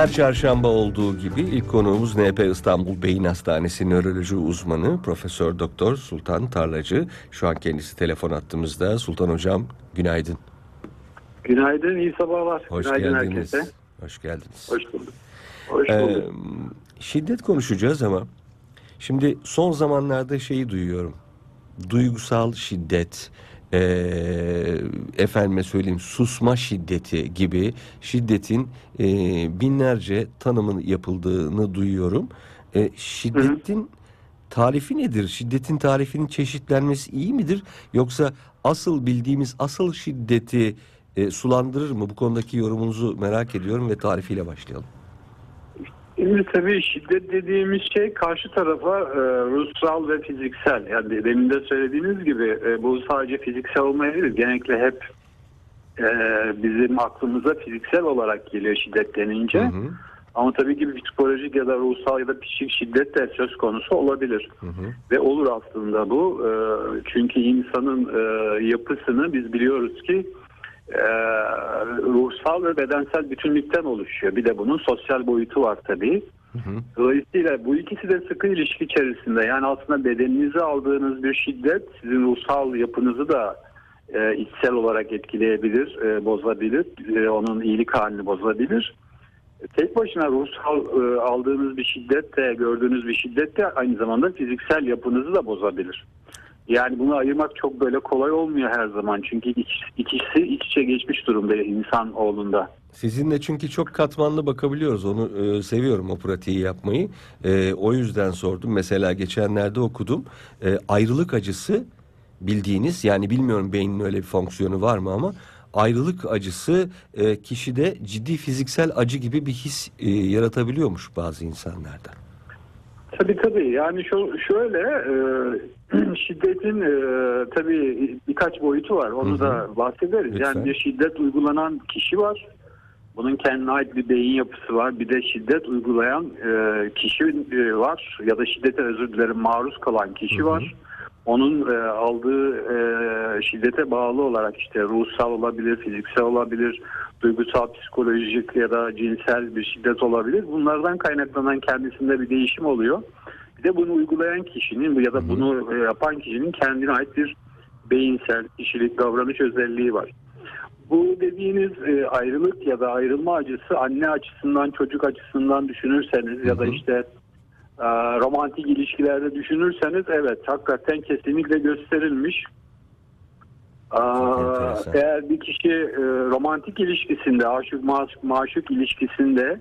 Her çarşamba olduğu gibi ilk konuğumuz NP İstanbul Beyin Hastanesi nöroloji uzmanı Profesör Doktor Sultan Tarlacı. Şu an kendisi telefon attığımızda. Sultan Hocam günaydın. Günaydın, iyi sabahlar. Hoş Günaydın geldiniz. herkese. Hoş geldiniz. Hoş bulduk. Hoş Ee, bulduk. şiddet konuşacağız ama şimdi son zamanlarda şeyi duyuyorum. Duygusal şiddet, ee, efendime söyleyeyim susma şiddeti gibi şiddetin ee, binlerce tanımın yapıldığını duyuyorum. Ee, şiddetin tarifi nedir? Şiddetin tarifinin çeşitlenmesi iyi midir? Yoksa asıl bildiğimiz asıl şiddeti ee, sulandırır mı? Bu konudaki yorumunuzu merak ediyorum ve tarifiyle başlayalım. Şimdi tabii şiddet dediğimiz şey karşı tarafa e, ruhsal ve fiziksel. Yani demin de söylediğiniz gibi e, bu sadece fiziksel olmayabilir. Genellikle hep e, bizim aklımıza fiziksel olarak geliyor şiddet denince. Hı hı. Ama tabii ki psikolojik ya da ruhsal ya da psikik şiddet de söz konusu olabilir. Hı hı. Ve olur aslında bu. E, çünkü insanın e, yapısını biz biliyoruz ki e, ruhsal ve bedensel bütünlükten oluşuyor. Bir de bunun sosyal boyutu var tabii. Hı hı. Dolayısıyla bu ikisi de sıkı ilişki içerisinde. Yani aslında bedeninize aldığınız bir şiddet sizin ruhsal yapınızı da e, içsel olarak etkileyebilir, e, bozabilir. E, onun iyilik halini bozabilir. Tek başına ruhsal e, aldığınız bir şiddet de gördüğünüz bir şiddet de aynı zamanda fiziksel yapınızı da bozabilir. Yani bunu ayırmak çok böyle kolay olmuyor her zaman. Çünkü ikisi iç içe geçmiş durumda insan oğlunda. Sizinle çünkü çok katmanlı bakabiliyoruz. Onu e, seviyorum o pratiği yapmayı. E, o yüzden sordum. Mesela geçenlerde okudum. E, ayrılık acısı bildiğiniz yani bilmiyorum beynin öyle bir fonksiyonu var mı ama ayrılık acısı e, kişide ciddi fiziksel acı gibi bir his e, yaratabiliyormuş bazı insanlarda. Tabii tabii yani şu, şöyle e, şiddetin e, tabii birkaç boyutu var onu Hı hı. da bahsederiz. Lütfen. Yani bir şiddet uygulanan kişi var. Bunun kendine ait bir beyin yapısı var. Bir de şiddet uygulayan e, kişi e, var ya da şiddete özür dilerim maruz kalan kişi Hı hı. var. Onun e, aldığı e, şiddete bağlı olarak işte ruhsal olabilir, fiziksel olabilir, duygusal, psikolojik ya da cinsel bir şiddet olabilir. Bunlardan kaynaklanan kendisinde bir değişim oluyor. Bir de bunu uygulayan kişinin ya da bunu e, yapan kişinin kendine ait bir beyinsel, kişilik, davranış özelliği var. Bu dediğiniz e, ayrılık ya da ayrılma acısı anne açısından, çocuk açısından düşünürseniz ya da işte e, romantik ilişkilerde düşünürseniz evet hakikaten kesinlikle gösterilmiş. Aa, eğer bir kişi e, romantik ilişkisinde, aşık maşuk, maşuk ilişkisinde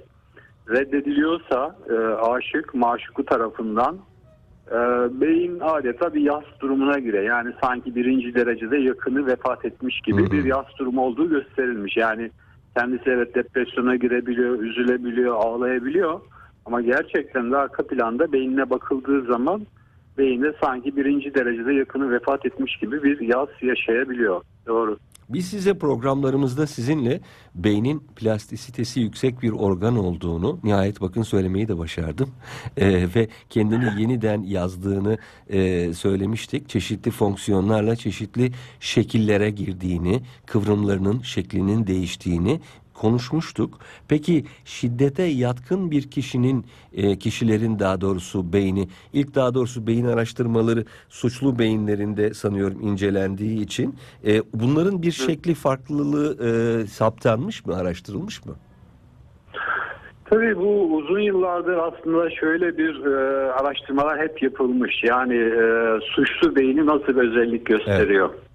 reddediliyorsa e, aşık maşuku tarafından e, beyin adeta bir yas durumuna giriyor. Yani sanki birinci derecede yakını vefat etmiş gibi Hı hı. bir yas durumu olduğu gösterilmiş. Yani kendisi evet depresyona girebiliyor, üzülebiliyor, ağlayabiliyor. Ama gerçekten de arka planda beynine bakıldığı zaman beyinde sanki birinci derecede yakını vefat etmiş gibi bir yas yaşayabiliyor. Doğru. Biz size programlarımızda sizinle beynin plastisitesi yüksek bir organ olduğunu nihayet bakın söylemeyi de başardım Ee, ve kendini yeniden yazdığını e, söylemiştik. Çeşitli fonksiyonlarla çeşitli şekillere girdiğini, kıvrımlarının şeklinin değiştiğini konuşmuştuk. Peki şiddete yatkın bir kişinin, e, kişilerin daha doğrusu beyni, ilk daha doğrusu beyin araştırmaları suçlu beyinlerinde sanıyorum incelendiği için e, bunların bir şekli farklılığı e, saptanmış mı, araştırılmış mı? Tabii bu uzun yıllardır aslında şöyle bir e, araştırmalar hep yapılmış. Yani e, suçlu beyni nasıl bir özellik gösteriyor? E,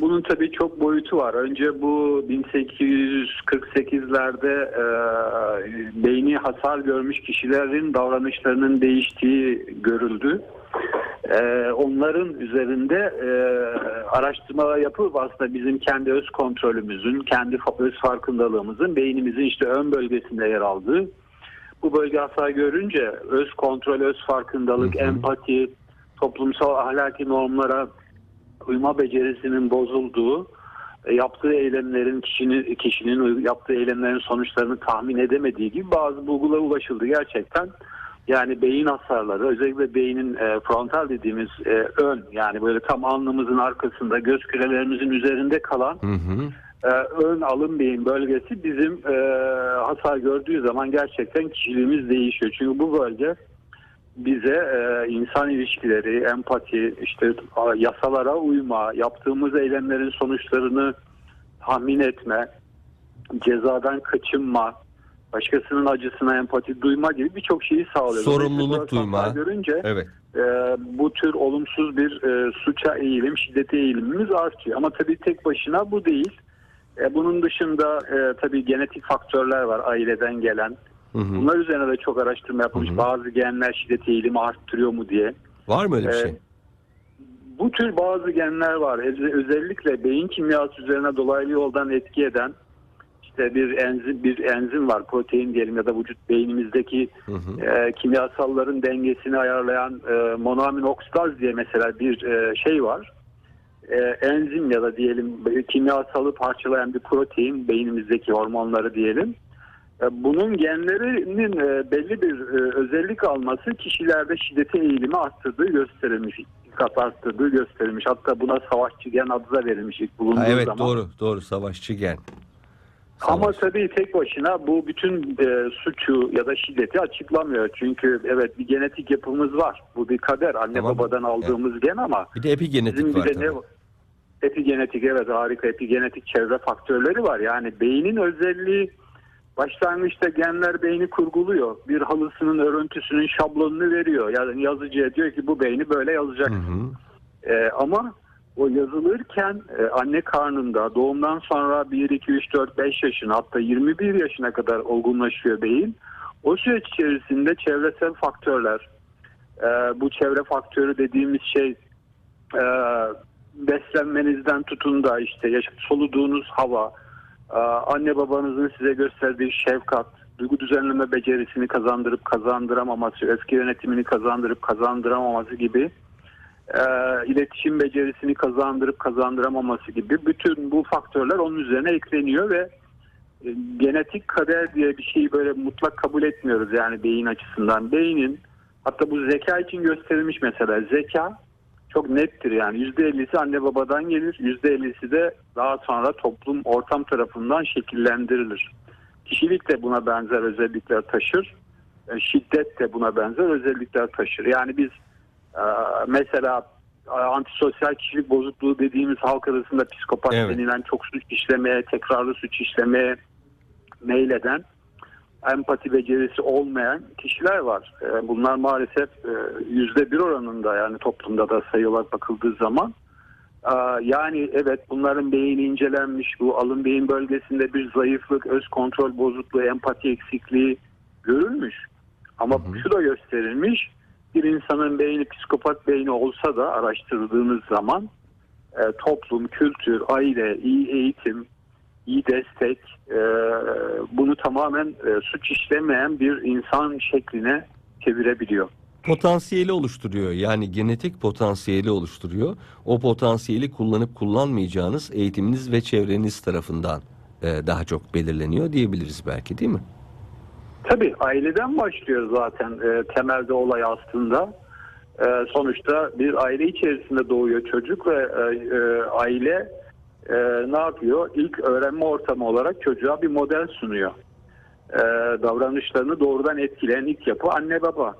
bunun tabii çok boyutu var. Önce bu 1848'lerde e, beyni hasar görmüş kişilerin davranışlarının değiştiği görüldü. E, onların üzerinde e, araştırmalar yapılıp aslında bizim kendi öz kontrolümüzün, kendi öz farkındalığımızın beynimizin işte ön bölgesinde yer aldığı bu bölge hasar görünce öz kontrol, öz farkındalık, Hı hı. empati, toplumsal ahlaki normlara uyma becerisinin bozulduğu, e, yaptığı eylemlerin kişinin kişinin yaptığı eylemlerin sonuçlarını tahmin edemediği gibi bazı bulgulara ulaşıldı gerçekten. Yani beyin hasarları özellikle beynin e, frontal dediğimiz e, ön yani böyle tam alnımızın arkasında göz kürelerimizin üzerinde kalan Hı hı. e, ön alın beyin bölgesi bizim e, hasar gördüğü zaman gerçekten kişiliğimiz değişiyor. Çünkü bu bölge bize e, insan ilişkileri, empati, işte yasalara uyma, yaptığımız eylemlerin sonuçlarını tahmin etme, cezadan kaçınma, başkasının acısına empati duyma gibi birçok şeyi sağlıyor. Sorumluluk duyma. görünce Evet. e, bu tür olumsuz bir e, suça eğilim, şiddete eğilimimiz artıyor. Ama tabii tek başına bu değil. E, bunun dışında e, tabii genetik faktörler var aileden gelen. Hı hı. Bunlar üzerine de çok araştırma yapılmış. Hı hı. Bazı genler şiddet eğilimi arttırıyor mu diye. Var mı öyle bir Ee, şey? Bu tür bazı genler var. Öz- Özellikle beyin kimyası üzerine dolaylı yoldan etki eden işte bir enzim bir enzim var protein diyelim ya da vücut beynimizdeki Hı hı. e, kimyasalların dengesini ayarlayan e, monoamin oksidaz diye mesela bir e, şey var. E, enzim ya da diyelim kimyasalı parçalayan bir protein beynimizdeki hormonları diyelim. E, bunun genlerinin e, belli bir e, özellik alması kişilerde şiddete eğilimi arttırdığı gösterilmiş. Dikkat arttırdığı gösterilmiş. Hatta buna savaşçı gen adı da verilmiş ilk bulunduğu Ha, evet zaman. doğru doğru savaşçı gen. Ama tabii tek başına bu bütün e, suçu ya da şiddeti açıklamıyor. Çünkü evet bir genetik yapımız var. Bu bir kader. Anne Tamam. babadan aldığımız gen ama Bir de epigenetik bizim var bir de ne epigenetik evet harika epigenetik çevre faktörleri var. Yani beynin özelliği başlangıçta genler beyni kurguluyor. Bir halısının örüntüsünün şablonunu veriyor. Yani yazıcıya diyor ki bu beyni böyle yazacak. Hı hı. Ee, ama o yazılırken e, anne karnında doğumdan sonra 1, 2, 3, 4, 5 yaşına hatta 21 yaşına kadar olgunlaşıyor beyin. O süreç içerisinde çevresel faktörler, e, bu çevre faktörü dediğimiz şey e, beslenmenizden tutun da işte yaşam soluduğunuz hava, e, anne babanızın size gösterdiği şefkat, duygu düzenleme becerisini kazandırıp kazandıramaması, öfke yönetimini kazandırıp kazandıramaması gibi e, iletişim becerisini kazandırıp kazandıramaması gibi bütün bu faktörler onun üzerine ekleniyor ve e, genetik kader diye bir şeyi böyle mutlak kabul etmiyoruz yani beyin açısından. Beynin hatta bu zeka için gösterilmiş mesela zeka çok nettir yani %50'si anne babadan gelir %50'si de daha sonra toplum ortam tarafından şekillendirilir. Kişilik de buna benzer özellikler taşır. E, Şiddet de buna benzer özellikler taşır. Yani biz ee, mesela e, antisosyal kişilik bozukluğu dediğimiz halk arasında psikopat Evet. denilen çok suç işlemeye, tekrarlı suç işlemeye meyleden, empati becerisi olmayan kişiler var. Bunlar maalesef e, yüzde bir oranında yani toplumda da sayı olarak bakıldığı zaman. Yani evet bunların beyni incelenmiş, bu alın beyin bölgesinde bir zayıflık, öz kontrol bozukluğu, empati eksikliği görülmüş. Ama Hı hı. şu da gösterilmiş, bir insanın beyni psikopat beyni olsa da araştırdığınız zaman e, toplum, kültür, aile, iyi eğitim, iyi destek e, bunu tamamen e, suç işlemeyen bir insan şekline çevirebiliyor. Potansiyeli oluşturuyor. Yani genetik potansiyeli oluşturuyor. O potansiyeli kullanıp kullanmayacağınız eğitiminiz ve çevreniz tarafından e, daha çok belirleniyor diyebiliriz belki değil mi? Tabii aileden başlıyor zaten e, temelde olay aslında. E, sonuçta bir aile içerisinde doğuyor çocuk ve e, e, aile e, ne yapıyor? İlk öğrenme ortamı olarak çocuğa bir model sunuyor. E, davranışlarını doğrudan etkileyen ilk yapı anne baba.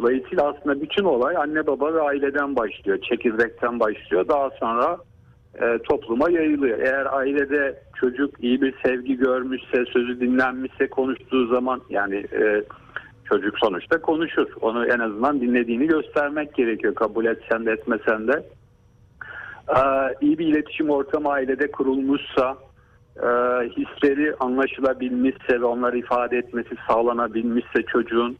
Dolayısıyla aslında bütün olay anne baba ve aileden başlıyor. Çekirdekten başlıyor. Daha sonra e, topluma yayılıyor. Eğer ailede çocuk iyi bir sevgi görmüşse, sözü dinlenmişse konuştuğu zaman yani e, çocuk sonuçta konuşur. Onu en azından dinlediğini göstermek gerekiyor. Kabul etsen de etmesen de. E, iyi bir iletişim ortamı ailede kurulmuşsa, e, hisleri anlaşılabilmişse ve onları ifade etmesi sağlanabilmişse çocuğun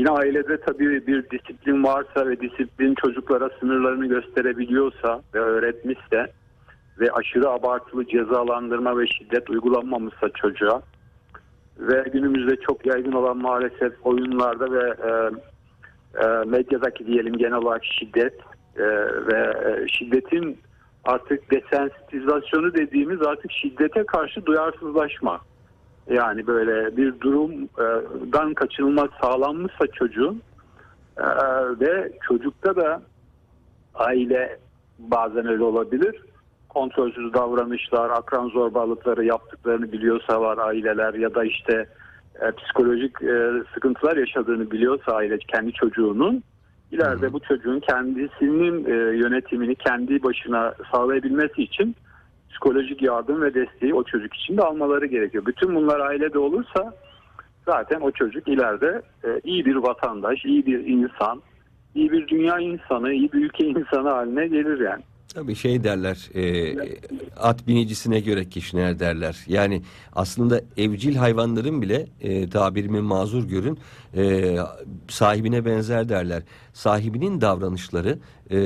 Yine ailede tabii bir disiplin varsa ve disiplin çocuklara sınırlarını gösterebiliyorsa ve öğretmişse ve aşırı abartılı cezalandırma ve şiddet uygulanmamışsa çocuğa ve günümüzde çok yaygın olan maalesef oyunlarda ve e, e, medyadaki diyelim genel olarak şiddet e, ve e, şiddetin artık desensitizasyonu dediğimiz artık şiddete karşı duyarsızlaşma. Yani böyle bir durumdan kaçınılmaz sağlanmışsa çocuğun e, ve çocukta da aile bazen öyle olabilir. kontrolsüz davranışlar, akran zorbalıkları yaptıklarını biliyorsa var aileler ya da işte e, psikolojik e, sıkıntılar yaşadığını biliyorsa aile kendi çocuğunun ileride bu çocuğun kendisinin e, yönetimini kendi başına sağlayabilmesi için psikolojik yardım ve desteği o çocuk için de almaları gerekiyor. Bütün bunlar ailede olursa zaten o çocuk ileride e, iyi bir vatandaş, iyi bir insan, iyi bir dünya insanı, iyi bir ülke insanı haline gelir yani. Tabii şey derler e, at binicisine göre kişner derler. Yani aslında evcil hayvanların bile e, tabirimi mazur görün e, sahibine benzer derler. Sahibinin davranışları e,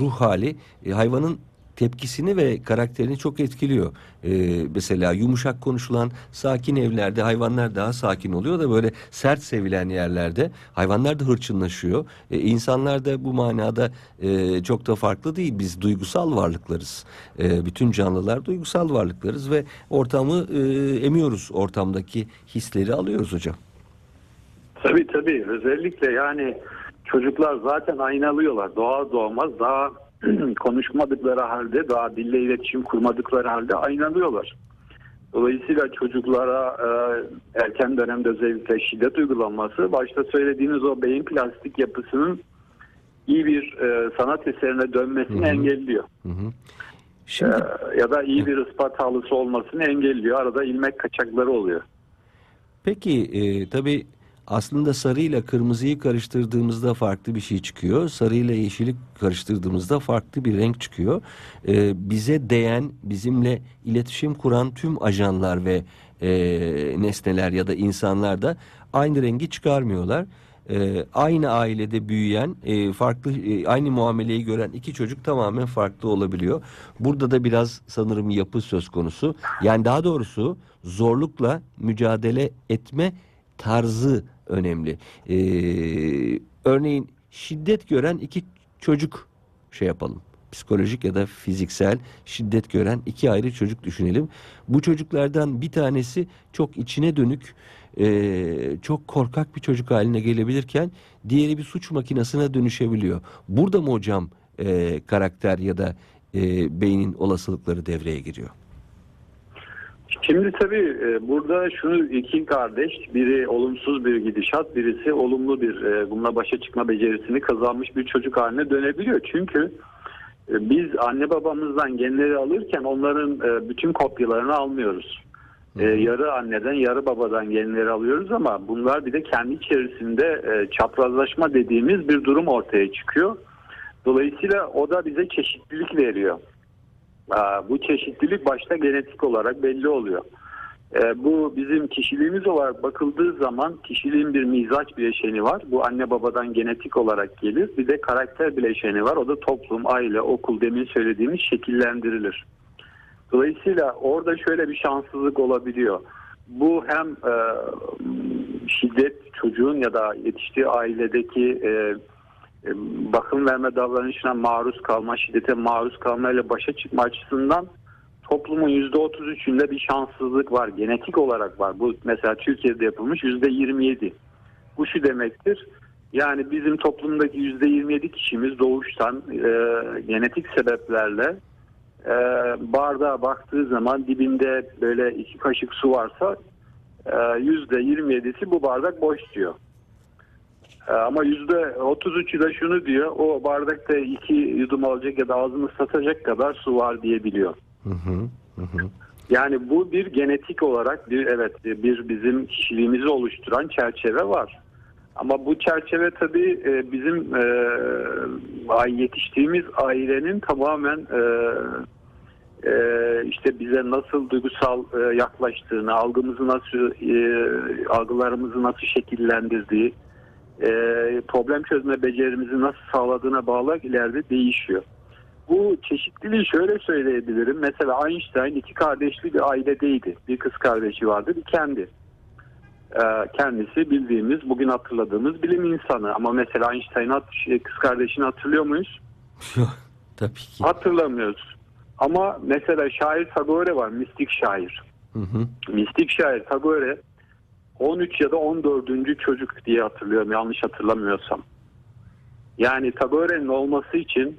ruh hali e, hayvanın tepkisini ve karakterini çok etkiliyor. Ee, mesela yumuşak konuşulan sakin evlerde hayvanlar daha sakin oluyor da böyle sert sevilen yerlerde hayvanlar da hırçınlaşıyor. Ee, insanlar da bu manada e, çok da farklı değil. Biz duygusal varlıklarız. Ee, bütün canlılar duygusal varlıklarız ve ortamı e, emiyoruz. Ortamdaki hisleri alıyoruz hocam. Tabii tabii özellikle yani çocuklar zaten aynalıyorlar. Doğar doğmaz daha konuşmadıkları halde daha dille iletişim kurmadıkları halde aynalıyorlar. Dolayısıyla çocuklara e, erken dönemde özellikle şiddet uygulanması başta söylediğiniz o beyin plastik yapısının iyi bir e, sanat eserine dönmesini Hı hı. engelliyor. Hı hı. Şimdi E, ya da iyi bir ispat halısı olmasını engelliyor. Arada ilmek kaçakları oluyor. Peki e, tabii aslında sarıyla kırmızıyı karıştırdığımızda farklı bir şey çıkıyor. Sarıyla yeşili karıştırdığımızda farklı bir renk çıkıyor. E, bize değen, bizimle iletişim kuran tüm ajanlar ve e, nesneler ya da insanlar da aynı rengi çıkarmıyorlar. E, aynı ailede büyüyen, e, farklı e, aynı muameleyi gören iki çocuk tamamen farklı olabiliyor. Burada da biraz sanırım yapı söz konusu. Yani daha doğrusu zorlukla mücadele etme tarzı önemli. Ee, örneğin şiddet gören iki çocuk şey yapalım. Psikolojik ya da fiziksel şiddet gören iki ayrı çocuk düşünelim. Bu çocuklardan bir tanesi çok içine dönük, e, çok korkak bir çocuk haline gelebilirken diğeri bir suç makinesine dönüşebiliyor. Burada mı hocam e, karakter ya da e, beynin olasılıkları devreye giriyor? Şimdi tabii e, burada şunu iki kardeş, biri olumsuz bir gidişat, birisi olumlu bir e, bununla başa çıkma becerisini kazanmış bir çocuk haline dönebiliyor. Çünkü e, biz anne babamızdan genleri alırken onların bütün kopyalarını almıyoruz. E, yarı anneden yarı babadan genleri alıyoruz ama bunlar bir de kendi içerisinde çaprazlaşma dediğimiz bir durum ortaya çıkıyor. Dolayısıyla o da bize çeşitlilik veriyor. Aa, Bu çeşitlilik başta genetik olarak belli oluyor. Ee, bu bizim kişiliğimiz olarak bakıldığı zaman kişiliğin bir mizaç bileşeni var. Bu anne babadan genetik olarak gelir. Bir de karakter bileşeni var. O da toplum, aile, okul demin söylediğimiz şekillendirilir. Dolayısıyla orada şöyle bir şanssızlık olabiliyor. Bu hem e, şiddet çocuğun ya da yetiştiği ailedeki e, bakım verme davranışına maruz kalma, şiddete maruz kalmayla başa çıkma açısından toplumun %33'ünde bir şanssızlık var. Genetik olarak var. Bu mesela Türkiye'de yapılmış %27. Bu şu demektir. Yani bizim toplumdaki %27 kişimiz doğuştan e, genetik sebeplerle e, bardağa baktığı zaman dibinde böyle iki kaşık su varsa e, %27'si bu bardak boş diyor. Ee, Ama yüzde 33'ü de şunu diyor. O bardakta iki yudum alacak ya da ağzını satacak kadar su var diyebiliyor. Hı hı, hı. Yani bu bir genetik olarak bir evet bir bizim kişiliğimizi oluşturan çerçeve var. Ama bu çerçeve tabii e, bizim e, yetiştiğimiz ailenin tamamen e, e, işte bize nasıl duygusal e, yaklaştığını, algımızı nasıl e, algılarımızı nasıl şekillendirdiği, e, problem çözme becerimizi nasıl sağladığına bağlı ileride değişiyor. Bu çeşitliliği şöyle söyleyebilirim. Mesela Einstein iki kardeşli bir ailedeydi. Bir kız kardeşi vardı, bir kendi. Ee, kendisi bildiğimiz, bugün hatırladığımız bilim insanı. Ama mesela Einstein hat- şey, kız kardeşini hatırlıyor muyuz? Yok, Tabii ki. Hatırlamıyoruz. Ama mesela şair Tagore var, mistik şair. Hı hı. Mistik şair Tagore 13 ya da 14. çocuk diye hatırlıyorum yanlış hatırlamıyorsam. Yani Tagore'nin olması için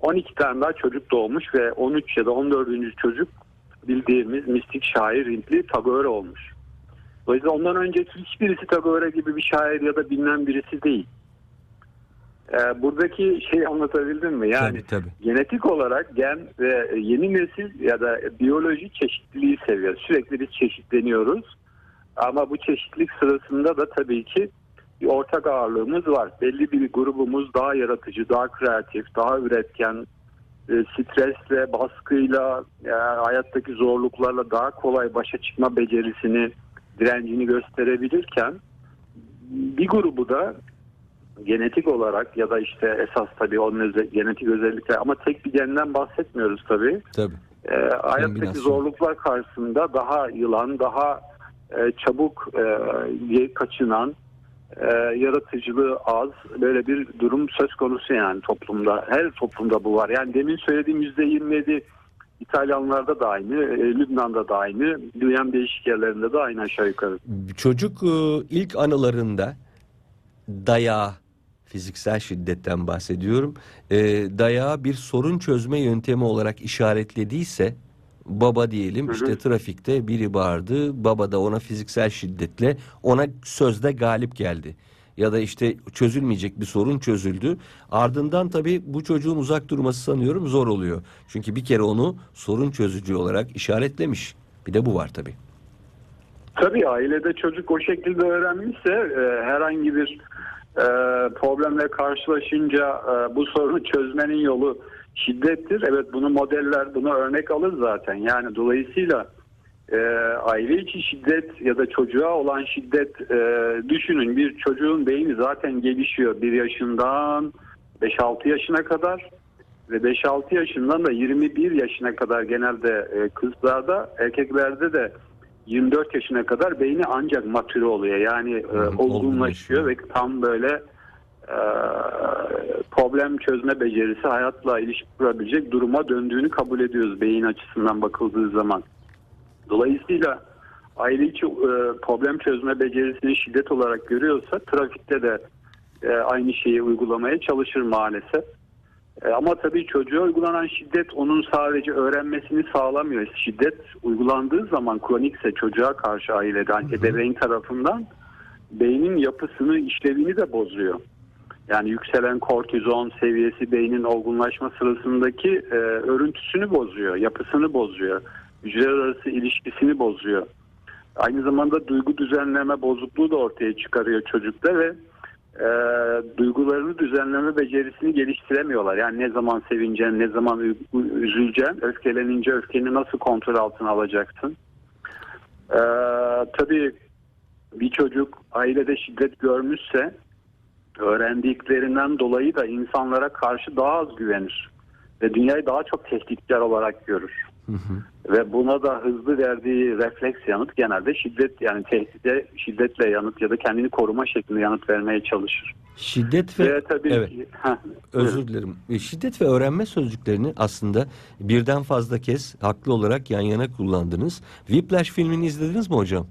12 tane daha çocuk doğmuş ve 13 ya da 14. çocuk bildiğimiz mistik şair Hintli Tagore olmuş. Dolayısıyla ondan önceki hiçbirisi Tagore gibi bir şair ya da bilinen birisi değil. Ee, buradaki şey anlatabildim mi? Yani Tabii, tabii. genetik olarak gen ve yeni nesil ya da biyoloji çeşitliliği seviyor. Sürekli biz çeşitleniyoruz. Ama bu çeşitlilik sırasında da tabii ki bir ortak ağırlığımız var. Belli bir grubumuz daha yaratıcı, daha kreatif, daha üretken, e, stresle, baskıyla, e, hayattaki zorluklarla daha kolay başa çıkma becerisini, direncini gösterebilirken bir grubu da genetik olarak ya da işte esas tabii onun öze- genetik özellikler ama tek bir genden bahsetmiyoruz tabii. Tabii. E, hayattaki zorluklar karşısında daha yılan, daha e, çabuk e, kaçınan, e, yaratıcılığı az böyle bir durum söz konusu yani toplumda. Her toplumda bu var. Yani demin söylediğim %27 İtalyanlarda da aynı, e, Lübnan'da da aynı, dünyanın değişik yerlerinde de aynı aşağı yukarı. Çocuk e, ilk anılarında dayağı, fiziksel şiddetten bahsediyorum. E, dayağı bir sorun çözme yöntemi olarak işaretlediyse baba diyelim Hı hı. işte trafikte biri bağırdı. Baba da ona fiziksel şiddetle ona sözde galip geldi. Ya da işte çözülmeyecek bir sorun çözüldü. Ardından tabii bu çocuğun uzak durması sanıyorum zor oluyor. Çünkü bir kere onu sorun çözücü olarak işaretlemiş. Bir de bu var tabii. Tabii ailede çocuk o şekilde öğrenmişse e, herhangi bir e, problemle karşılaşınca e, bu sorunu çözmenin yolu şiddettir. Evet bunu modeller, bunu örnek alır zaten. Yani dolayısıyla e, aile içi şiddet ya da çocuğa olan şiddet e, düşünün bir çocuğun beyni zaten gelişiyor bir yaşından 5-6 yaşına kadar ve 5-6 yaşından da 21 yaşına kadar genelde e, kızlarda erkeklerde de 24 yaşına kadar beyni ancak matüre oluyor. Yani e, olgunlaşıyor. olgunlaşıyor ve tam böyle e, problem çözme becerisi hayatla ilişki kurabilecek duruma döndüğünü kabul ediyoruz beyin açısından bakıldığı zaman. Dolayısıyla aile içi e, problem çözme becerisini şiddet olarak görüyorsa trafikte de e, aynı şeyi uygulamaya çalışır maalesef. E, ama tabii çocuğa uygulanan şiddet onun sadece öğrenmesini sağlamıyor. Şiddet uygulandığı zaman kronikse çocuğa karşı aileden, ebeveyn tarafından beynin yapısını, işlevini de bozuyor. Yani yükselen kortizon seviyesi beynin olgunlaşma sırasındaki e, örüntüsünü bozuyor, yapısını bozuyor, hücreler arası ilişkisini bozuyor. Aynı zamanda duygu düzenleme bozukluğu da ortaya çıkarıyor çocukta ve e, duygularını düzenleme becerisini geliştiremiyorlar. Yani ne zaman sevineceksin, ne zaman ü- üzüleceksin, öfkelenince öfkeni nasıl kontrol altına alacaksın. E, tabii bir çocuk ailede şiddet görmüşse öğrendiklerinden dolayı da insanlara karşı daha az güvenir ve dünyayı daha çok tehditkar olarak görür. Ve buna da hızlı verdiği refleks yanıt genelde şiddet yani tehdide şiddetle yanıt ya da kendini koruma şeklinde yanıt vermeye çalışır. Şiddet ve Ve tabii evet. ki Heh, Özür dilerim. E, Şiddet ve öğrenme sözcüklerini aslında birden fazla kez haklı olarak yan yana kullandınız. Whiplash filmini izlediniz mi hocam?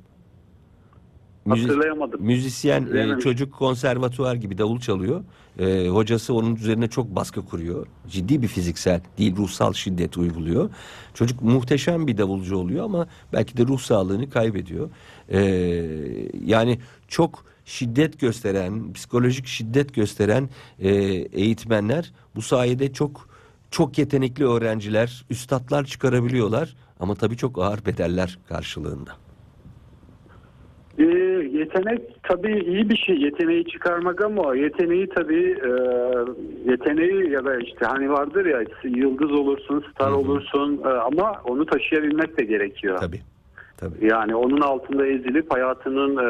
Hatırlayamadım. müzisyen e, çocuk konservatuvar gibi davul çalıyor. E, hocası onun üzerine çok baskı kuruyor. Ciddi bir fiziksel değil ruhsal şiddet uyguluyor. Çocuk muhteşem bir davulcu oluyor ama belki de ruh sağlığını kaybediyor. E, yani çok şiddet gösteren, psikolojik şiddet gösteren e, eğitmenler bu sayede çok çok yetenekli öğrenciler, üstatlar çıkarabiliyorlar ama tabii çok ağır bedeller karşılığında. Ee, yetenek tabii iyi bir şey yeteneği çıkarmak ama yeteneği tabii e, yeteneği ya da işte hani vardır ya yıldız olursun star Hı hı. olursun e, ama onu taşıyabilmek de gerekiyor. Tabii. Tabii. Yani onun altında ezilip hayatının e,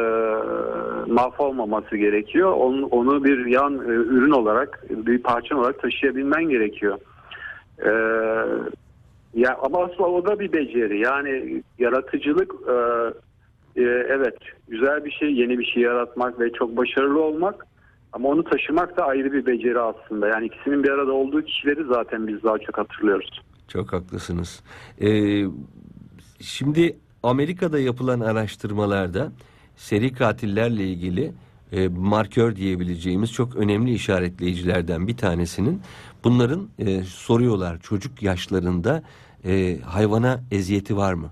mahvolmaması gerekiyor. Onu, onu bir yan e, ürün olarak, bir parça olarak taşıyabilmen gerekiyor. E, ya ama aslında o da bir beceri. Yani yaratıcılık e, e, evet güzel bir şey, yeni bir şey yaratmak ve çok başarılı olmak. Ama onu taşımak da ayrı bir beceri aslında. Yani ikisinin bir arada olduğu kişileri zaten biz daha çok hatırlıyoruz. Çok haklısınız. Ee, şimdi Amerika'da yapılan araştırmalarda seri katillerle ilgili e, markör diyebileceğimiz çok önemli işaretleyicilerden bir tanesinin bunların e, soruyorlar çocuk yaşlarında e, hayvana eziyeti var mı?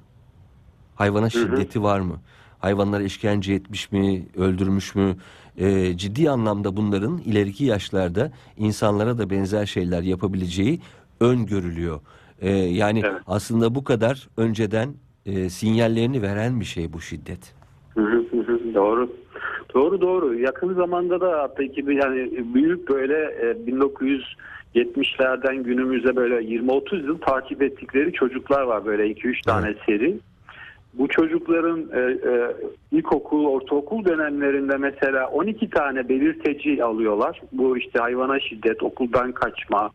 Hayvana şiddeti var mı? Hayvanlara işkence etmiş mi, öldürmüş mü? E, ciddi anlamda bunların ileriki yaşlarda insanlara da benzer şeyler yapabileceği öngörülüyor. E, yani Evet. aslında bu kadar önceden e, sinyallerini veren bir şey bu şiddet. Hı hı hı hı, doğru. Doğru doğru. Yakın zamanda da hatta ki bir yani büyük böyle e, 1970'lerden günümüze böyle 20-30 yıl takip ettikleri çocuklar var böyle 2-3 tane seri. Bu çocukların e, e, ilkokul, ortaokul dönemlerinde mesela 12 tane belirteci alıyorlar. Bu işte hayvana şiddet, okuldan kaçma,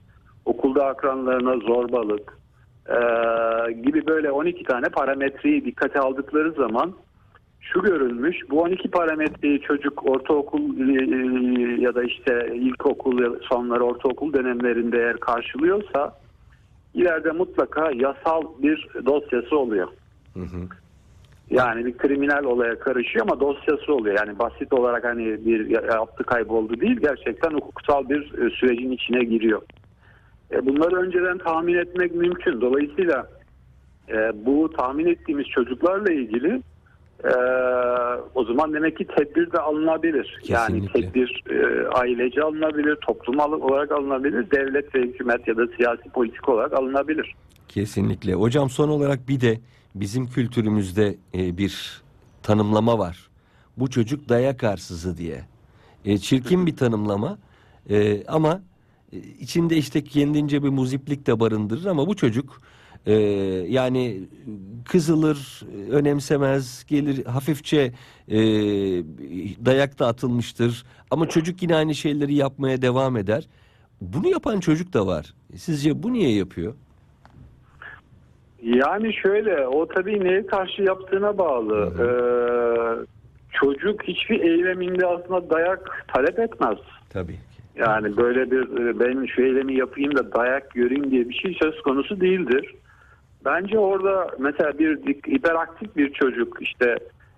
okulda akranlarına zorbalık e, gibi böyle 12 tane parametreyi dikkate aldıkları zaman şu görülmüş bu 12 parametreyi çocuk ortaokul e, ya da işte ilkokul sonları ortaokul dönemlerinde eğer karşılıyorsa ileride mutlaka yasal bir dosyası oluyor. Hı hı. Yani bir kriminal olaya karışıyor ama dosyası oluyor. Yani basit olarak hani bir yaptı kayboldu değil gerçekten hukuksal bir e, sürecin içine giriyor. E, Bunları önceden tahmin etmek mümkün. Dolayısıyla e, bu tahmin ettiğimiz çocuklarla ilgili o zaman demek ki tedbir de alınabilir. Yani Kesinlikle. tedbir e, ailece alınabilir, toplumsal olarak alınabilir, devlet ve hükümet ya da siyasi politik olarak alınabilir. Kesinlikle. Hocam son olarak bir de bizim kültürümüzde e, bir tanımlama var. Bu çocuk dayak arsızı diye. E, çirkin bir tanımlama E, ama e, içinde işte kendince bir muziplik de barındırır ama bu çocuk e, yani kızılır, önemsemez, gelir hafifçe e, dayak da atılmıştır. Ama çocuk yine aynı şeyleri yapmaya devam eder. Bunu yapan çocuk da var. Sizce bu niye yapıyor? Yani şöyle o tabii neye karşı yaptığına bağlı. Ee, çocuk hiçbir eyleminde aslında dayak talep etmez. Tabii. Yani böyle bir e, ben şu eylemi yapayım da dayak göreyim diye bir şey söz konusu değildir. Bence orada mesela bir hiperaktif bir çocuk işte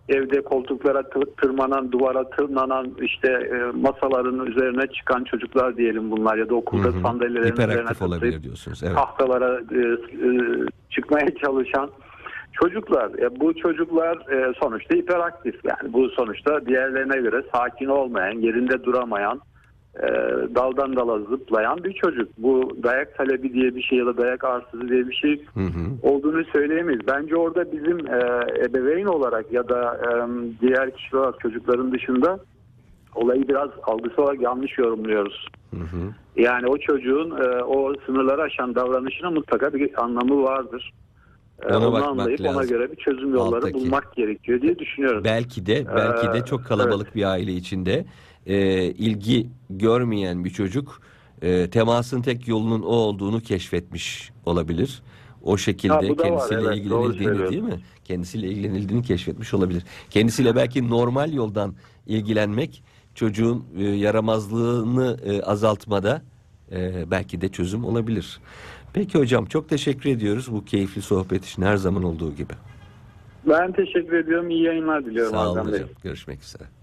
evde koltuklara tı- tırmanan, duvara tırmanan işte e, masaların üzerine çıkan çocuklar diyelim bunlar ya da okulda Hı hı. sandalyelerin üzerine olabilir diyorsunuz. Evet. tahtalara e, e, çıkmaya çalışan çocuklar. E, bu çocuklar e, sonuçta hiperaktif. Yani bu sonuçta diğerlerine göre sakin olmayan, yerinde duramayan, e, daldan dala zıplayan bir çocuk. Bu dayak talebi diye bir şey ya da dayak arsızı diye bir şey Hı hı. olduğunu söyleyemeyiz. Bence orada bizim e, ebeveyn olarak ya da e, diğer kişiler olarak çocukların dışında olayı biraz algısı olarak yanlış yorumluyoruz. Hı hı. Yani o çocuğun e, o sınırları aşan davranışına mutlaka bir anlamı vardır. E, Ona onu anlayıp ona lazım. göre bir çözüm yolları Alttaki. bulmak gerekiyor diye düşünüyorum. Belki de belki de Ee, çok kalabalık bir aile içinde e, ilgi görmeyen bir çocuk e, temasın tek yolunun o olduğunu keşfetmiş olabilir. O şekilde Ha, da var, kendisiyle evet, ilgilenildiğini değil mi? Kendisiyle ilgilenildiğini keşfetmiş olabilir. Kendisiyle belki normal yoldan ilgilenmek çocuğun e, yaramazlığını e, azaltmada e, belki de çözüm olabilir. Peki hocam çok teşekkür ediyoruz bu keyifli sohbet için her zaman olduğu gibi. Ben teşekkür ediyorum. İyi yayınlar diliyorum. Sağ olun Hakan Bey. hocam. Görüşmek üzere.